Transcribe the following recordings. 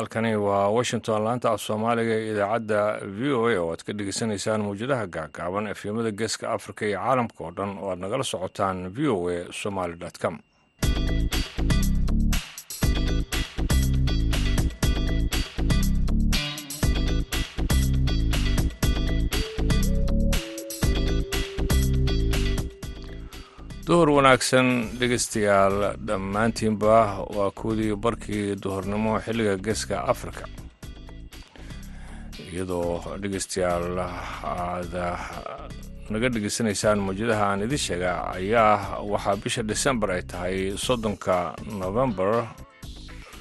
halkani waa washington laanta af soomaaliga ee idaacadda v o a oo aad ka dhegeysanaysaan mawjadaha gaagaaban efyamada geeska afrika iyo caalamka oo dhan oo aad nagala socotaan v o a somaly com duhur wanaagsan dhegeystayaal dhammaantiinba waa kuwdii barkii duhurnimo xilliga geeska afrika. Iyadoo dhegeystayaal aad naga dhegeysanaysaan mawjadaha aan idin sheega ayaa waxaa bisha december ay tahay soddonka novembar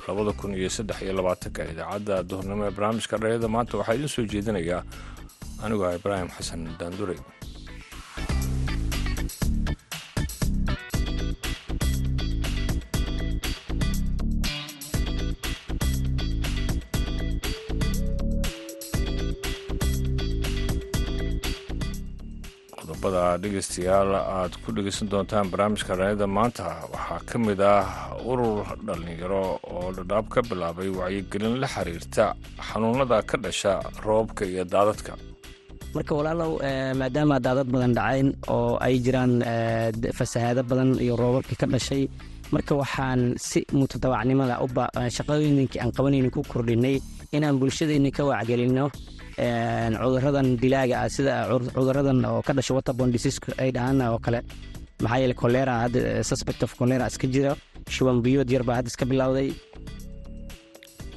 labada kun iyo saddex iyo labaatanka idaacadda duhurnimo ee barnaamijka dhalinyada maanta waxaa idiin soo jeedinayaa anigoo ah ibraahim xasan daandure qodobada dhegeystayaal aad ku dhegeysan doontaan barnaamijka dhalinyada maanta. Waxaa ka mid ah urur dhallinyaro oo dhadhaab ka bilaabay wacyigelin la xiriirta xanuunada ka dhasha roobka iyo daadadka. Marka walaalow maadaama daadad badan dhacayn oo ay jiraan fasahaado badan iyo roobabkii ka dhashay marka waxaan si mutadawacnimada shaqooyinkii aan qabanayni ku kordhinay inaan bulshadeenni ka wacgelinno cuduradan dilaaga ah sida cuduradan oo ka dhasha waterbon disease ay dhahaan oo kale. Maxaa yeele kolera hadda suspect of kolera iska jira shuban biyood yar baa hadda iska bilowday.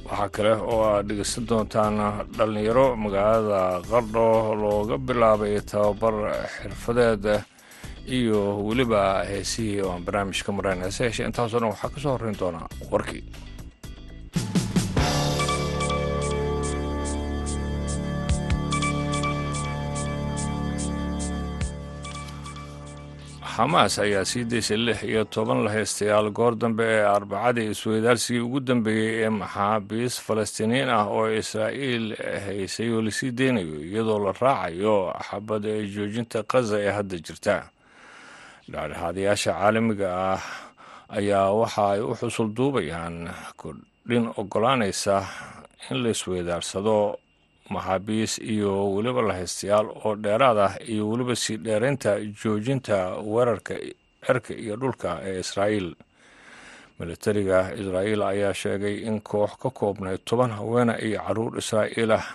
Waxaa kale oo aad dhegeysan doontaan dhallinyaro magaalada qardho looga bilaabay tababar xirfadeed iyo weliba heesihii oo aan barnaamijka marayn heese heshe intaasoo dhan waxaa ka soo horreyn doonaa warkii xamaas ayaa sii daysay lix iyo toban lahaystayaal goor dambe ee arbacadii isweydaarsigii ugu dambeeyey ee maxaabiis falastiiniyiin ah oo israa'iil haysay oo la sii deynayo iyadoo la raacayo xabad ee joojinta kaza ee hadda jirta. Dhexdhexaadayaasha caalamiga ah ayaa waxa ay u xusul duubayaan kordhin ogolaanaysa in la isweydaarsado maxaabiis iyo weliba lahaystayaal oo dheeraad ah iyo weliba sii dheeraynta joojinta weerarka cirka iyo dhulka ee israa'iil. Militariga israa'iil ayaa sheegay in koox ka koobnay toban haweena iyo carruur israa'iil ah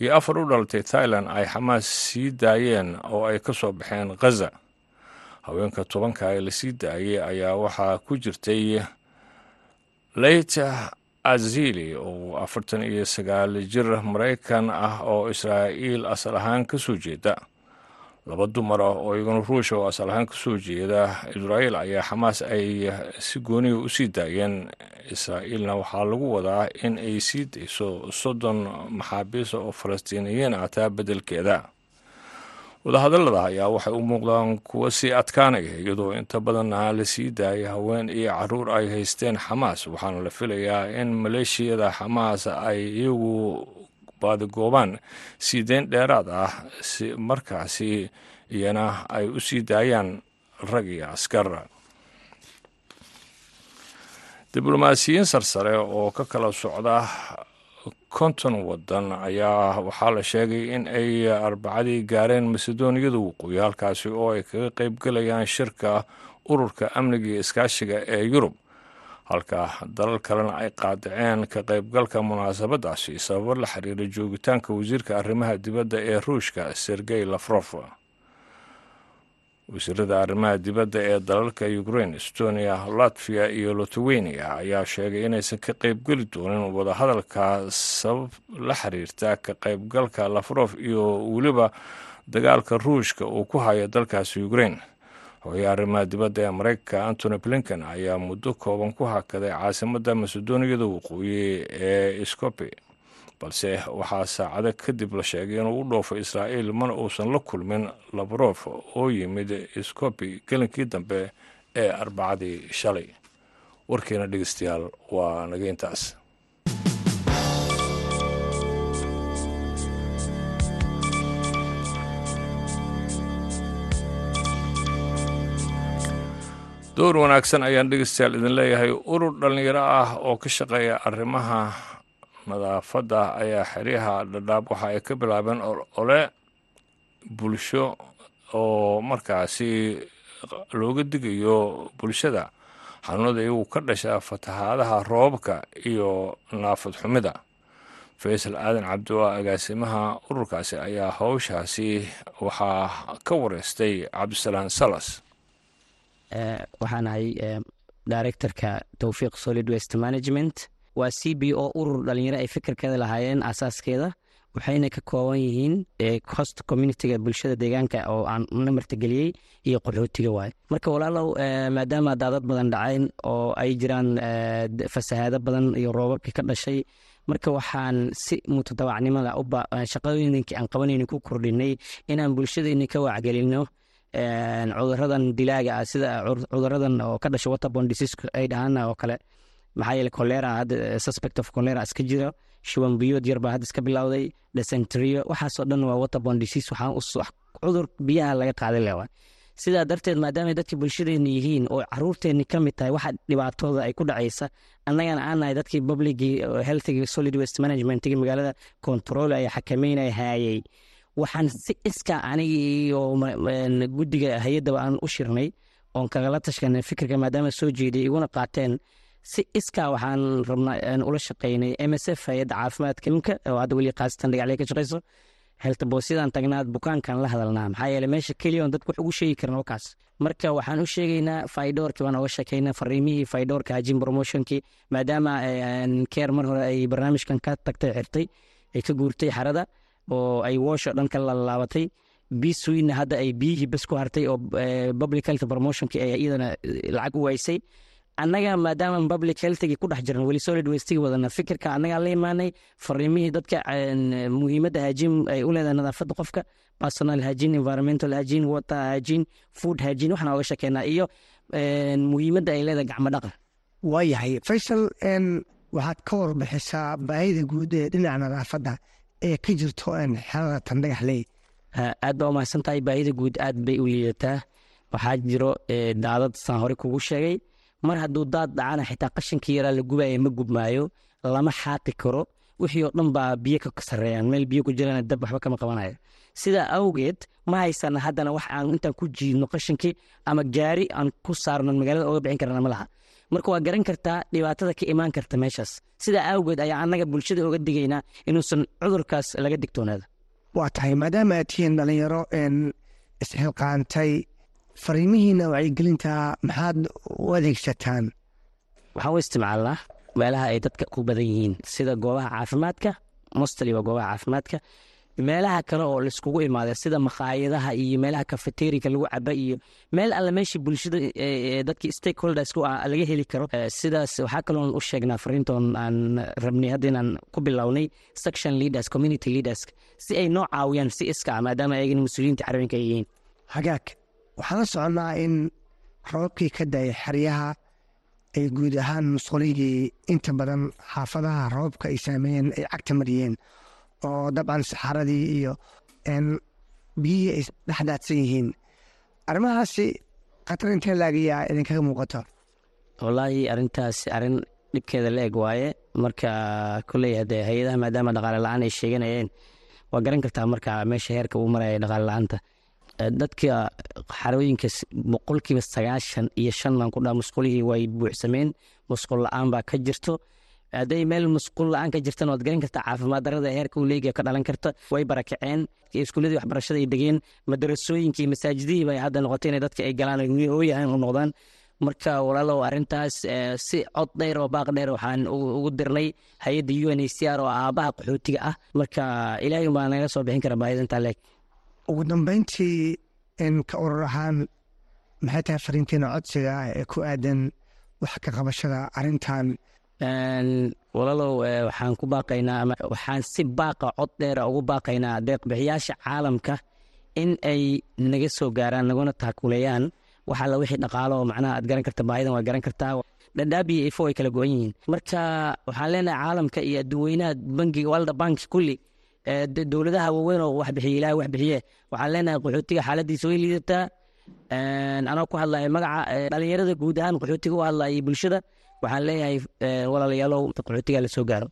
iyo afar u dhalatay thailand ay xamaas sii daayeen oo ay ka soo baxeen khaza haweenka tobanka ee la sii daayay ayaa waxaa ku jirtay leyta azili oo afartan iyo sagaal jir maraykan ah oo israa'iil asal ahaan ka soo jeeda. Laba dumar ah oo iyaguna ruusha oo asal ahaan ka soo jeeda israa'iil ayaa xamaas ay si gooniga u sii daayeen. Israa'iilna waxaa lagu wadaa in ay sii dayso soddon maxaabiis oo falastiiniyiin ah beddelkeeda wadahadallada ayaa waxay u muuqdaan kuwo sii adkaanaya iyadoo inta badanna la sii daayay haween iyo carruur ay haysteen xamaas. Waxaana la filayaa in maleeshiyada xamaas ay iyagu baadigoobaan sii deyn dheeraad ah si markaasi iyana ay u sii daayaan rag iyo askar. Diblomaasiyiin sarsare oo ka kala socda konton waddan ayaa waxaa la sheegay in ay arbacadii gaareen masedoniyada waqooyi halkaasi oo ay kaga qaybgelayaan shirka ururka amniga iyo iskaashiga ee yurub. Halka dalal kalena ay qaadaceen ka qaybgalka munaasabadaasi sababo la xiriira joogitaanka wasiirka arrimaha dibadda ee ruushka sergey lafrof wasiirada arrimaha dibadda ee dalalka ukraine estonia latviya iyo lithuania ayaa sheegay inaysan ka qaybgeli doonin wadahadalka sabab la xiriirta ka qaybgalka lafrof iyo weliba dagaalka ruushka uu ku hayo dalkaasi ukraine. Hooye arrimaha dibadda ee mareykanka antony blinken ayaa muddo kooban ku hakaday caasimadda masedoniyada waqooyi ee scope balse waxaa saacado kadib la sheegay inuu u dhoofo israa'iil mana uusan la kulmin labrof oo yimid scopi gelinkii dambe ee arbacadii shalay. Warkeena dhegeystayaal waa naga intaas. Door wanaagsan ayaan dhegeystayaal idin leeyahay. Urur dhallinyaro ah oo ka shaqeeya arrimaha nadaafadda ayaa xeryaha dhadhaab waxa ay ka bilaabeen ole bulsho oo markaasi looga digayo bulshada. Xanuunada iyagu ka dhasha fatahaadaha roobabka iyo naafad xumida. Faysal aadan cabdi oo agaasimaha ururkaasi ayaa howshaasi waxaa ka wareystay cabdisalaan salas. Waxaan ahay directorka towfiiq solid west management waa c b o urur dhalinyaro ay fikirkeeda lahaayeen asaaskeeda waxayna ka kooban yihiin host communitiga bulshada deegaanka oo aan na martageliyey iyo qaxootiga waaye marka walaalow maadaama daadad badan dhacayn oo ay jiraan fasahaado badan iyo roobabkii ka dhashay marka waxaan si mutadawacnimada shaqooyinkii aan qabanayni ku kordhinay inaan bulshadeenni ka wacgelino cuduradan dilaaga ah sida cuduradan oo ka dhasha waterbon disease ay dhahaan oo kale maxaa yeele cholera hadda suspect of cholera iska jira shuban biyood yar baa hadda iska bilowday. Dysenterio waxaasoo dhan waa waterbon disease. Waxaan biyaha laga qaaday lewa sidaa darteed maadaama dadkii bulshadeena yihiin oo caruurteenni ka mid tahay waxa dhibaatooda ay ku dhacaysa. Annagana aan dadkii publicii healthigi solid west managementigi magaalada control ay xakameynaya haayay. Waxaan si iskaa anigii iyo guddiga hay'addaba aan u shirnay oon kagala tashkanay fikirka maadaama soo jeeday iguna qaateen si iskaa waxaan rabnaa ula shaqeynay m s f hay'adda caafimaadka imka oo hadda weli khaasatan dhagaclee ka shaqeyso. Heltaboosyadaan tagnaad bukaankan la hadalnaa. Maxaa yeele meesha keliya on dadku wax ugu sheegi karan wakaas marka waxaan u sheegaynaa faidoorkii baan oga sheekeynaa fariimihii faidoorka hajin promotionkii maadaama keer mar hore ay barnaamijkan ka tagtay xirtay ay ka guurtay xarada oo ay woosho dhan ka lalaabatay biswinna hadda ay biyihii bes ku hartay oo public health promotionkii ay iyadana lacag u waysay annaga maadaama public healthgii ku dhex jiran weli solid wastigi wadana fikirka annagaa la imaanay fariimihii dadka muhiimadda hajin ay u leedahay nadaafadda qofka personal hajin environmental hajin water hajin food hajin waxaan oga shekeynaa iyo muhiimadda ay leedahay gacmo dhaqan waayahay faysal waxaad ka warbixisaa baahida guud ee dhinaca nadaafadda ee ka jirto xerada tandhagaxley aad baa umahadsan tahay baahida guud aad bay u liidataa waxaa jiro daadad saan hore kugu sheegay mar hadduu daad dhacana xitaa qashinkii yaraa la gubaya ma gubmaayo lama xaaqi karo. Wixii oo dhan baa biyo ka sareeyaan meel biyo ku jirana dab waxba kama qabanayo. Sidaa awgeed ma haysana haddana wax aan intaan ku jiidno qashinkii ama gaari aan ku saarno magaalada oga bixin karana ma laha. Marka waa garan kartaa dhibaatada ka imaan karta meeshaas. Sidaa awgeed ayaa annaga bulshada oga digaynaa inuusan cudurkaas laga digtoonaada waa tahay maadaama aad tihiin isxilqaantay fariimihiina wacyigelinta maxaad u adeegsataan? Waxaan u isticmaalnaa meelaha ay dadka ku badan yihiin sida goobaha caafimaadka mostly waa goobaha caafimaadka meelaha kale oo laiskugu imaada sida makhaayadaha iyo meelaha kafeteriga lagu caba iyo meel alle meeshii bulshada dadkii stakeholders laga heli karo. Sidaas waxaa kaloon u sheegnaa fariintoon aan rabnay hadda inaan ku bilownay section leaders community leaders si ay noo caawiyaan si iska ah maadaama ayagana mas'uuliyiinta xarooyinka ay yihiin. Hagaag waxaan la soconnaa in roobkii ka dayay xeryaha ay guud ahaan musqulihii inta badan xaafadaha roobka ay saameeyeen ay cagta mariyeen oo dabcan saxaaradii iyo biyihii ay dhexdaadsan yihiin. Arrimahaasi khatar intee laagayaa idinkaga muuqato? Wallaahi arrintaas arrin dhibkeeda la eg waaye. Marka koley hadee hay'adaha maadaama dhaqaale la'aan ay sheeganayeen waa garan kartaa marka meesha heerka uu maraya dhaqaale la'aanta dadka xarooyinka boqolkiiba sagaashan iyo shan baan ku dhaa musqulihii way buuxsameen. Musqul la'aan baa ka jirto. Hadday meel musqul la'aan ka jirtan waad garan kartaa caafimaad darada heerka uu leegiya ka dhalan karta way barakaceen. Iskuuladii waxbarashada ay degeen madarasooyinkii masaajidihii hadda noqotay inay dadka ay galaan ooyahan u noqdaan. Marka walaalow arrintaas si cod dheer oo baaq dheer waxaan ugu dirnay hay'adda u n h c r oo aabaha qaxootiga ah. Marka ilaahay baa naga bixin kara baahida intaa leeg ugu dambeyntii ka urur ahaan maxay tahay fariintiina codsiga ee ku aadan wax ka qabashada arrintan? Walaalow waxaan ku baaqaynaa ama waxaan si baaqa cod dheera ugu baaqaynaa deeqbixiyaasha caalamka in ay naga soo gaaraan naguna taakuleeyaan wax alla wixii dhaqaalo oo macnaha aad garan karta baahidan waa garan kartaa. Dhadhaab iyo ifo ay kala go-an yihiin. Marka waxaan leenahay caalamka iyo adduweynaha bankiga walda bank kulli dowladaha waaweyn oo wax bixiye ilaah wax bixiye. Waxaan leenahay qaxootiga xaaladiisa way liidataa anoo ku hadlaya magaca dhalinyarada guud ahaan qaxootiga u hadlaya bulshada. Waxaan leeyahay walaalayaalow qaxootiga la soo gaaro.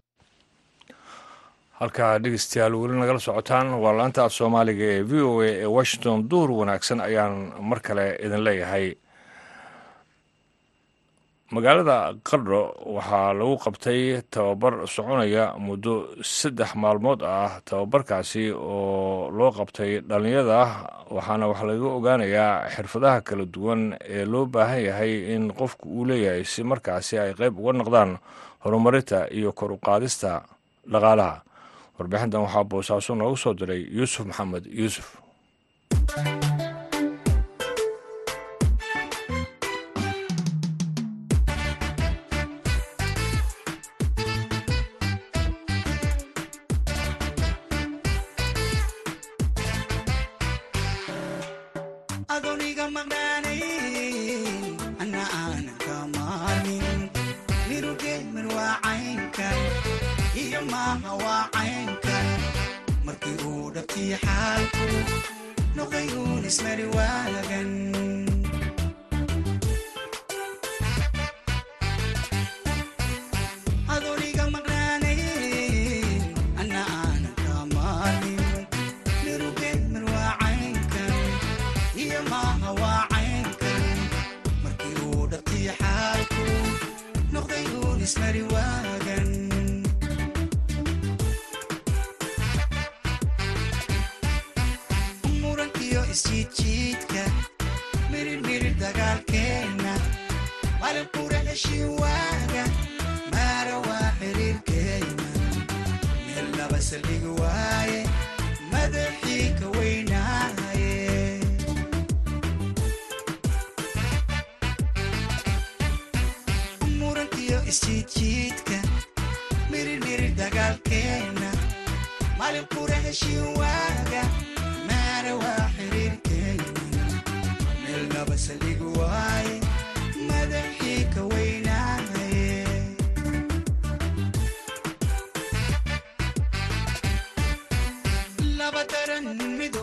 Halkaa dhegeystayaal weli nagala socotaan waa laanta af soomaaliga ee v o a ee washington duhur wanaagsan ayaan mar kale idin leeyahay magaalada qardho waxaa lagu qabtay tababar soconaya muddo saddex maalmood ah tababarkaasi oo loo qabtay dhallinyada waxaana wax laga ogaanayaa xirfadaha kala duwan ee loo baahan yahay in qofku uu leeyahay si markaasi ay qayb uga noqdaan horumarinta iyo kor u qaadista dhaqaalaha. Warbixintan waxaa boosaaso noogu soo diray yuusuf maxamed. Yuusuf maaha waa caynka. Markii uu dhabtii xaalku noqay uun ismari isijiidka mirirmirir dagaalkeena malin qura heshiin waaga maana waa xiriirkeena meel naba saldhig waaye madaxii ka weynaanaye laba daran mido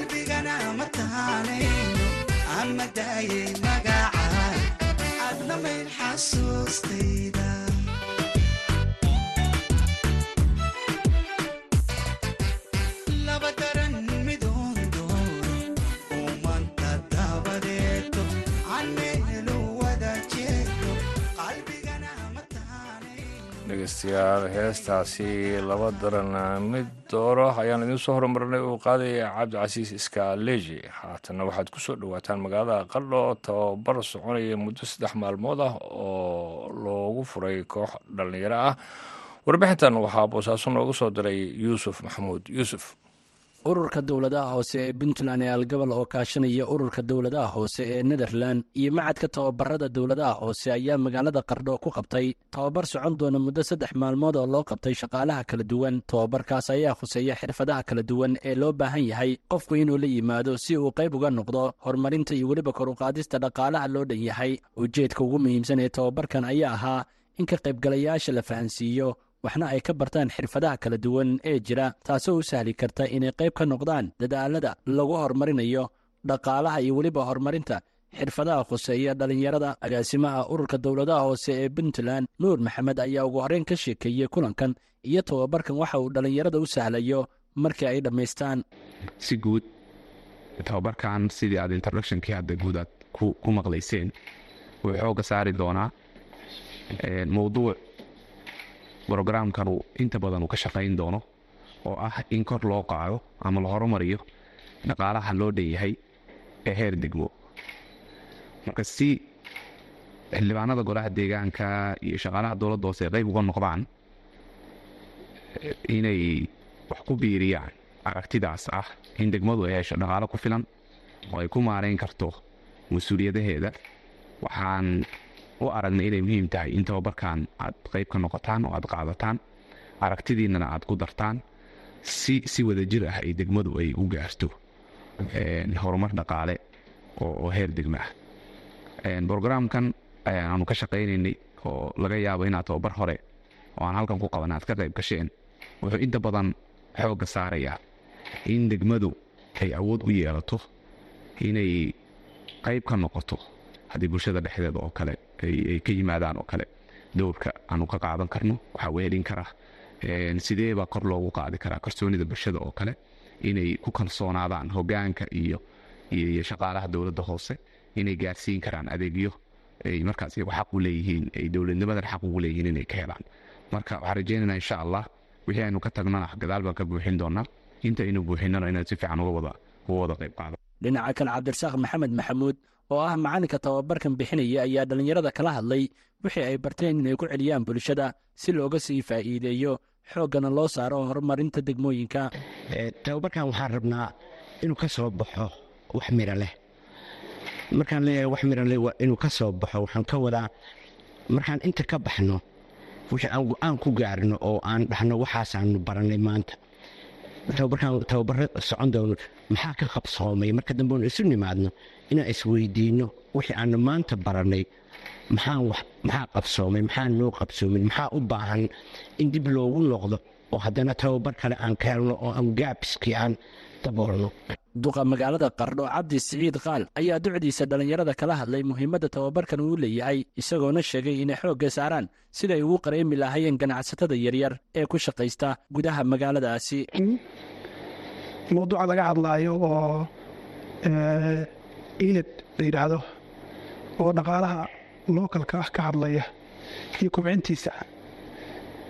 qalbigana ma tahanayno ama daayay magaca. Adna mayn xasuustay. Dhegeystayaal heestaasi laba daran mid dooro ayaan idiin soo horumarnay uu qaadaya cabdicasiis iskaaleji. Haatanna waxaad ku soo dhowaataan magaalada qardho tababar soconaya muddo saddex maalmood ah oo loogu furay koox dhallinyaro ah. Warbixintan waxaa boosaaso noogu soo diray yuusuf maxamuud. Yuusuf ururka dowladaha hoose ee puntland ee algabal oo kaashanaya ururka dowladaha hoose ee netherland iyo macadka tababarada dowladaha hoose ayaa magaalada qardho ku qabtay. Tababar socon doona muddo saddex maalmood oo loo qabtay shaqaalaha kala duwan. Tababarkaas ayaa khuseeya xirfadaha kala duwan ee loo baahan yahay qofku inuu la yimaado si uu qayb uga noqdo horumarinta iyo weliba koruqaadista dhaqaalaha loo dhan yahay. Ujeedka ugu muhiimsan ee tababarkan ayaa ahaa in ka qaybgalayaasha la fahansiiyo waxna ay ka bartaan xirfadaha kala duwan ee jira taasoo u sahli karta inay qayb ka noqdaan dadaalada lagu horumarinayo dhaqaalaha iyo weliba horumarinta xirfadaha khuseeya dhallinyarada. Agaasimaha ururka dowladaha hoose ee puntland nuur maxamed ayaa ugu horreyn ka sheekeeyey kulankan iyo tababarkan waxa uu dhallinyarada u sahlayo markii ay dhammaystaan. Si guud tababarkan sidii aad introductionkii hadda guud aad ku maqlayseen wuxuu xooga saari doonaa mowduuc brogramkanu inta badan uu ka shaqayn doono oo ah in kor loo qaado ama la horumariyo dhaqaalaha loo dhanyahay ee heer degmo. Marka si xildhibaanada golaha deegaanka iyo shaqaalaha dowladda hoose ay qayb uga noqdaan inay wax ku biiriyaan aragtidaas ah in degmadu ay hesho dhaqaalo ku filan oo ay ku maarayn karto mas'uuliyadaheeda waxaan u aragnay inay muhiim tahay in tababarkan aad qayb ka noqotaan oo aad qaadataan aragtidiinnana aad ku dartaan si si wadajir ah ay degmadu ay u gaarto horumar dhaqaale oo heer degmo ah. Brogramkan aanu ka shaqaynaynay oo laga yaabo inaad tababar hore oo aan halkan ku qaban aad ka qayb gasheen wuxuu inta badan xoogga saarayaa in degmadu ay awood u yeelato inay qayb ka noqoto haddii bulshada dhexdeeda oo kale ay ka yimaadaan oo kale. Dowrka aanu ka qaadan karno waxaa weelin kara sidee baa kor loogu qaadi karaa kalsoonida bulshada oo kale inay ku kalsoonaadaan hogaanka iyo shaqaalaha dowladda hoose inay gaarsiin karaan adeegyo ay markaas xaq u leeyihiin ay dowladnimadan xaq ugu leeyihiin inay ka helaan. Marka waxaan rajeynayna insha allah wixii aynu ka tagnana gadaal baan ka buuxin doonaa. Inta aynu buuxinana inaan si fiican uga wada qayb qaado dhinaca kale cabdirasaaq maxamed maxamuud oo ah macalinka tababarkan bixinaya ayaa dhallinyarada kala hadlay wixii ay barteen inay ku celiyaan bulshada si looga sii faa'iideeyo xooggana loo saaro horumarinta degmooyinka. Tababarkan waxaan rabnaa inuu ka soo baxo wax miro leh. Markaan leeyahay wax miro leh waa inuu ka soo baxo waxaan ka wadaa markaan inta ka baxno wixii aan go'aan ku gaarno oo aan dhahno waxaasaanu barannay maanta tababaro socon doono maxaa ka qabsoomay? Marka dambe oonu isu nimaadno inaan isweydiinno wixii aanu maanta barannay maxaa qabsoomay maxaa noo qabsoomin maxaa u baahan in dib loogu noqdo? Oo haddana tababar kale aan ka helno oo aan gaabiskii aan daboolno duqa magaalada qardho cabdi siciid qaal ayaa ducdiisa dhallinyarada kala hadlay muhiimadda tababarkan uu leeyahay isagoona sheegay inay xoogga saaraan siday ugu qareemi lahaayeen ganacsatada yaryar ee ku shaqaysta gudaha magaaladaasi. Mawduuca laga hadlaayo oo ilid la yidhaahdo oo dhaqaalaha lookalka ah ka hadlaya iyo kubcintiisa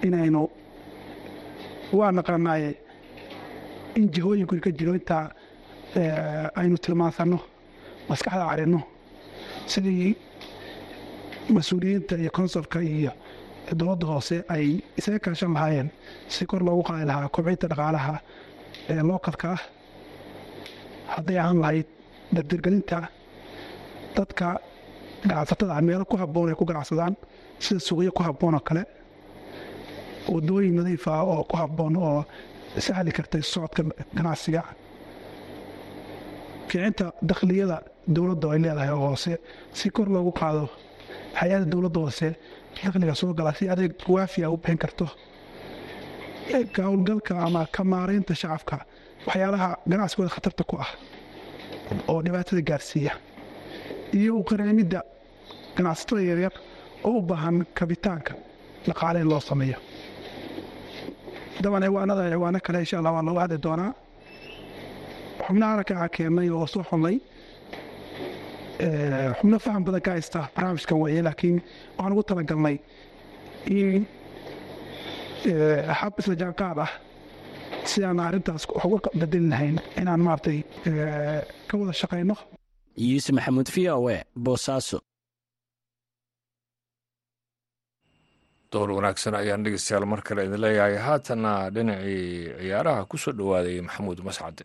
inaynu waa naqaanaaye in jihooyinku ka jiro intaa aynu tilmaansanno maskaxda carinno sidii mas'uuliyiinta iyo konsolka iyo dowladda hoose ay isaga kaashan lahaayeen si kor loogu qaadi lahaa kubcinta dhaqaalaha ee lookalka ah. Hadday ahaan lahayd dardirgelinta dadka ganacsatada meelo ku habboon ay ku ganacsadaan sida suuqyo ku habboon oo kale wadooyin nadiif ah oo ku habboon oo sahli kartay socodka ganacsiga. Kicinta dakhliyada dowladda ay leedahay oo hoose si kor loogu qaado hay'ada dowladda hoose dakhliga soo gala si adeeg waafiya u bixin karto. Ka howlgalka ama ka maaraynta shacabka waxyaalaha ganacsigooda khatarta ku ah oo dhibaatada gaarsiiya iyo u qareemidda ganacsatada yaryar oo u baahan kabitaanka dhaqaale in loo sameeyo daban ciwaanada ciwaano kale insha allah waa looga hadli doonaa xubnaha halkaa keennay oo soo xulnay xubno faham badan ka haysta barnaamijkan weeye laakiin waxaan ugu talagalnay in hab isla jaanqaad ah si aan arrintaas wax uga bedelin lahayn inaan maaragtay ka wada shaqayno yuusuf maxamuud v o e boosaaso door wanaagsan ayaan dhegeystayaal mar kale idin leeyahay. Haatanna dhinacii ciyaaraha ku soo dhowaaday maxamuud mascade.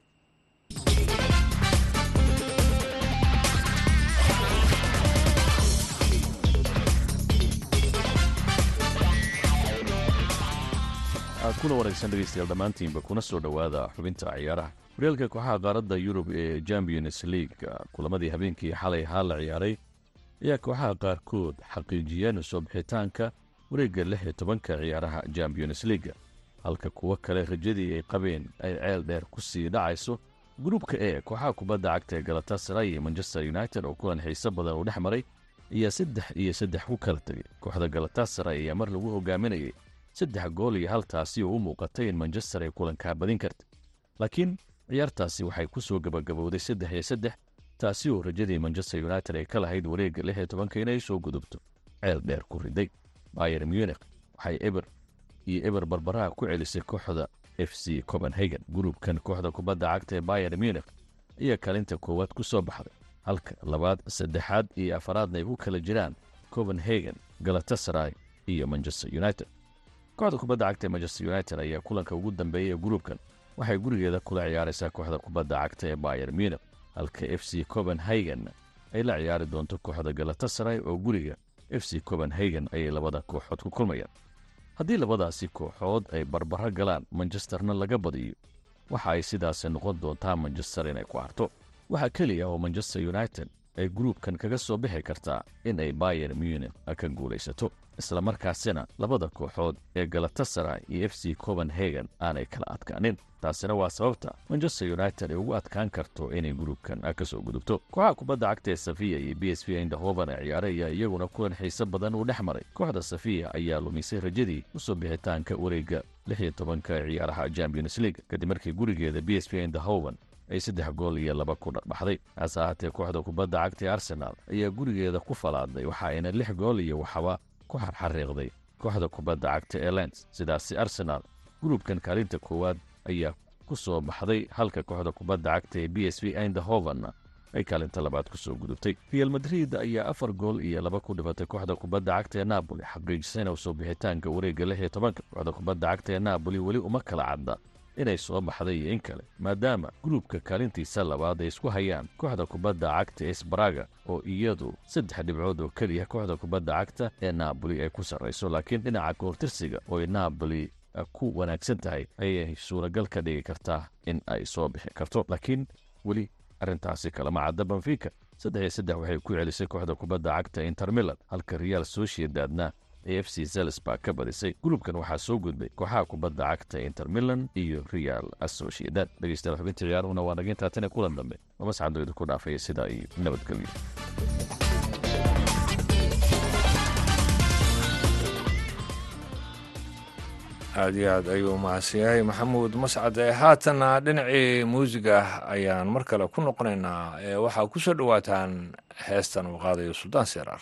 Kuna wanaagsan dhegeystayaal dhammaantiinba kuna soo dhowaada xubinta ciyaaraha. Horyaalka kooxaha qaaradda yurub ee champions league kulamadii habeenkii xalay ahaa la ciyaaray ayaa kooxaha qaarkood xaqiijiyeen soo bixitaanka wareegga lix iyo tobanka ciyaaraha champions leaga halka kuwo kale rajadii ay qabeen ay ceel dheer ku sii dhacayso gruubka e kooxaha kubadda cagta ee galatasaray iyo manchester united oo kulan xiiso badan uu dhex maray ayaa saddex iyo saddex ku kala tegay. Kooxda galatasaray ayaa mar lagu hogaaminayay saddex gool iyo haltaasi oo u muuqatay in manchester ay kulankaa badin karta. Laakiin ciyaartaasi waxay ku soo gabagabowday saddex iyo saddex taasi oo rajadii manchester united ay ka lahayd wareegga lix iyo tobanka inay soo gudubto. Ceel dheer ku riday bayer munich waxay eber iyo eber barbaraha ku celisay kooxda f c copenhagen. Gruubkan kooxda kubadda cagta ee bayer munich ayaa kaalinta koowaad ku soo baxday. Halka labaad saddexaad iyo afaraadna ay ku kala jiraan copenhagen galatasaray iyo manchester united. Kooxda kubadda cagta ee manchester united ayaa kulanka ugu dambeeyay ee gruubkan waxay gurigeeda kula ciyaaraysaa kooxda kubadda cagta ee bayer munich. Halka f c copenhagen ay la ciyaari doonto kooxda galatasaray oo guriga f c copenhagen ayay labada kooxood ku kulmayaan. Haddii labadaasi kooxood ay barbaro galaan manchesterna laga badiyo. Waxa ay sidaasi noqon doontaa manchester inay ku harto waxaa keliya oo manchester united ay gruubkan kaga soo bixi kartaa in ay bayer munich ka guulaysato isla markaasina labada kooxood ee galatasaray iyo f c copenhagen aanay kala adkaanin. Taasina waa sababta manchester united ay ugu adkaan karto inay gruubkan ka soo gudubto. Kooxaha kubadda cagta ee safiya iyo b s v indahoven ee ciyaaraya iyaguna kulan xiise badan uu dhex maray. Kooxda safiya ayaa lumisay rajadii u soo bixitaanka wareegga lix iyo tobanka ciyaaraha champions league. Kadib markii gurigeeda b s v indahoven ay saddex gool iyo laba ku dhadhaxday hase ahaatee kooxda kubadda cagta ee arsenaal ayaa gurigeeda ku falaaday waxa ayna lix gool iyo waxba ku xarxariiqday kooxda kubadda cagta ee lens. Sidaasi arsenaal gruubkan kaalinta koowaad ayaa ku soo baxday halka kooxda kubadda cagta ee b s v indahovenna ay kaalinta labaad ku soo gudubtay. Real madrid ayaa afar gool iyo laba ku dhifatay kooxda kubadda cagta ee napoli. Xaqiijisayna u soo bixitaanka wareegga lix iyo tobanka. Kooxda kubadda cagta ee napoli weli uma kala cadda inay soo baxday iyo in kale maadaama gruubka kaalintiisa labaad ay isku hayaan kooxda kubadda cagta ee sbaraga oo iyadu saddex dhibcood oo keliya kooxda kubadda cagta ee naaboli ay ku sarrayso laakiin dhinaca koortirsiga oo ay naaboli ku wanaagsan tahay ayay suuragal ka dhigi kartaa in ay soo bixi karto. Laakiin weli arrintaasi kalama cadda benfica saddex iyo saddex waxay ku celisay kooxda kubadda cagta inter milan halka real sociedadna ee f c zelsba ka badisay gulubkan waxaa soo gudbay kooxaha kubadda cagta inter milan iyo real associedad dhegeystayaal xubinta ciyaaruhuna waa nagintaa tan kulan dambe. Oo mascado idinku dhaafaya sidaa iyo nabadgelyo aada iyo aad ayuu mahadsan maxamuud. Mascad ee haatanna dhinacii muusiga ayaan mar kale ku noqonaynaa ee waxaa ku soo dhowaataan heestan uu qaadayo suldaan seeraar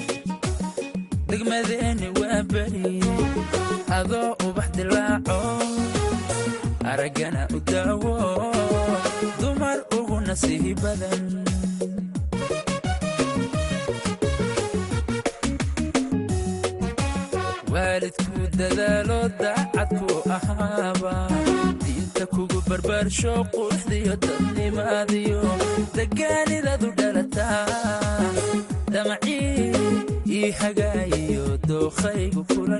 adoo ubax dilaaco araggana u daawo dumar ugu nasiihi badan. Waalidku dadaalo daacadku ahaaba diinta kugu barbaarsho quruxdiyo dadnimaadiyo degaanidadu dhalataa damacii ii hagaayiyo dookhaygu kula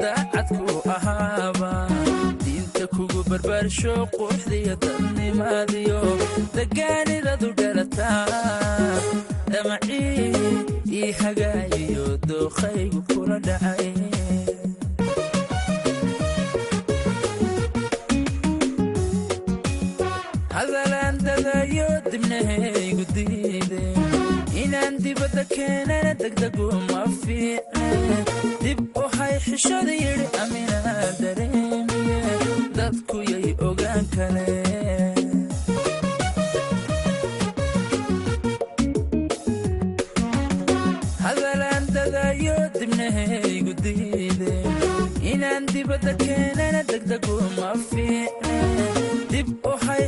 daacadku ahaaba diinta kugu barbaarsho quruxdiyo dadnimaadiyo degaanidadu dhalataa. Damacii ii hagaayiyo dookhaygu kula dhacay dadayo dibnahaygu diide inaan dibadda keenana degdegu ma fiicne dib u xishada yidhi aminaa dareemiye dadku yay ogaan kale hadalaan dadayo dibnahaygu diide inaan dibadda keenana degdegu ma fiicne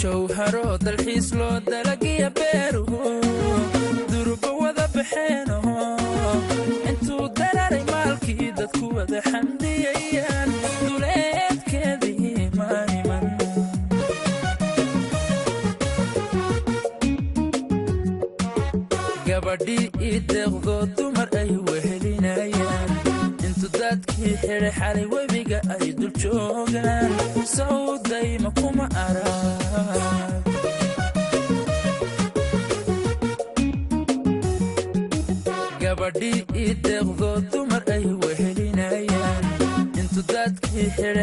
jawharo dalxiis loo dalagiya beeru durba wada baxeeno intuu dararay maalkii dadku wada xamdiyayaan duleedkeedii maaniman gabadhii ii deeqdo dumar ay wehelinayaan. Intu dadkii xidhay xalay webiga ay dul joogaan. Sawdayma kuma arag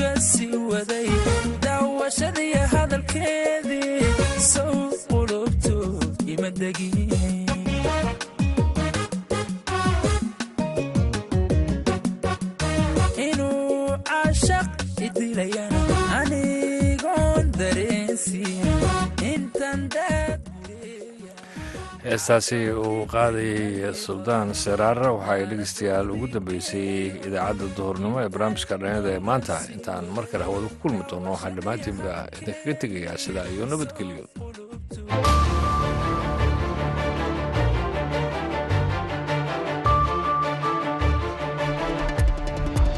dawga sii waday daawashadii hadalkeedii sow qulubtu ima degin inuu cashaq idilayana heestaasi uu qaadayay suldaan seraara waxa ay dhegeystayaal ugu dambeysay idaacadda duhurnimo ee barnaamijka dhallinyada ee maanta. Intaan mar kale hawada ku kulmi doono waxaan dhammaantiinba idinkaga tegayaa sidaa iyo nabadgelyo